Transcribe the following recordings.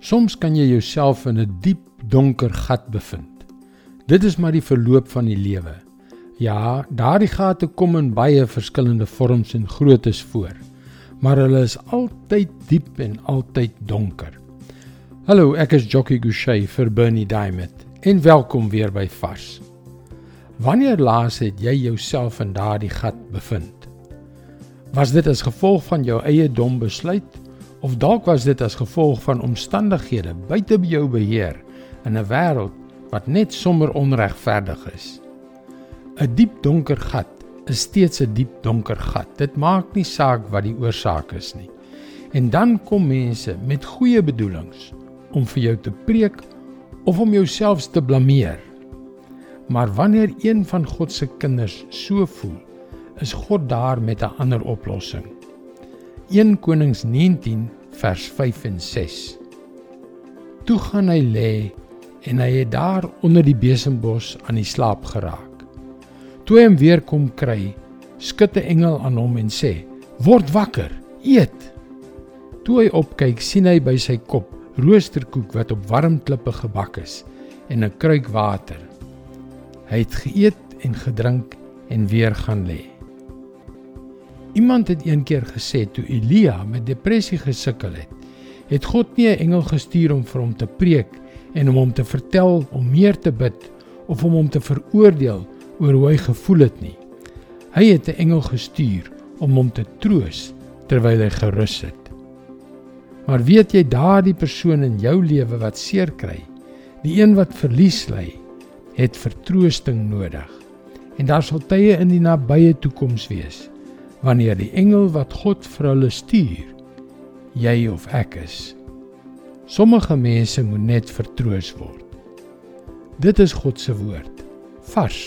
Soms kan jy jouself in 'n diep donker gat bevind. Dit is maar die verloop van die lewe. Ja, daardie gate kom in baie verskillende vorms en groottes voor, maar hulle is altyd diep en altyd donker. Hallo, ek is Jockey Gouchee vir Bernie Diamond en welkom weer by Vars. Wanneer laas het jy jouself in daardie gat bevind? Was dit as gevolg van jou eie dom besluit of dalk was dit as gevolg van omstandighede buite jou beheer in 'n wêreld wat net sommer onregverdig is? 'n Diep donker gat is steeds 'n diep donker gat. Dit maak nie saak wat die oorsaak is nie. En dan kom mense met goeie bedoelings om vir jou te preek of om jouself te blameer. Maar wanneer een van God se kinders so voel, is God daar met 'n ander oplossing. 1 Konings 19 vers 5 en 6. Toe gaan hy lê en hy het daar onder die besembos aan die slaap geraak. Toe hy hom weer kom kry, skud 'n engel aan hom en sê: "Word wakker, eet." Toe hy opkyk, sien hy by sy kop roosterkoek wat op warm klippe gebak is en 'n kruik water. Hy het geëet en gedrink en weer gaan lê. Iemand het eendag gesê toe Elia met depressie gesukkel het, het God nie 'n engel gestuur om vir hom te preek en om hom te vertel om meer te bid of om hom te veroordeel oor hoe hy gevoel het nie. Hy het 'n engel gestuur om hom te troos terwyl hy gerus het. Maar weet jy daardie persoon in jou lewe wat seer kry, die een wat verlies ly, het vertroosting nodig. En daar sal tye in die nabye toekoms wees wanneer die engel wat God vir hulle stuur jy of ek is. Sommige mense moet net vertroos word. Dit is God se woord vars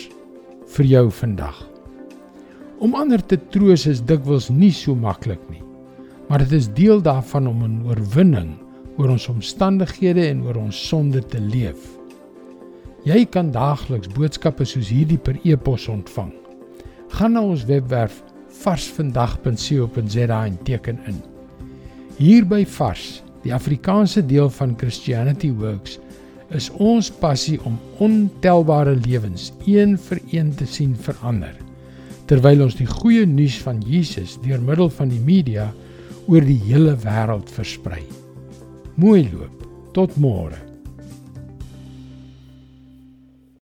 vir jou vandag. Om ander te troos is dikwels nie so maklik nie. Maar dit is deel daarvan om 'n oorwinning oor ons omstandighede en oor ons sonde te leef. Jy kan daagliks boodskappe soos hierdie per e-pos ontvang. Gaan na ons webwerf varsvandag.co.za en teken in. Hier by Vars, die Afrikaanse deel van Christianity Works, is ons passie om ontelbare lewens een vir een te sien verander terwyl ons die goeie nuus van Jesus deur middel van die media oor die hele wêreld versprei. Mooi loop. Tot môre.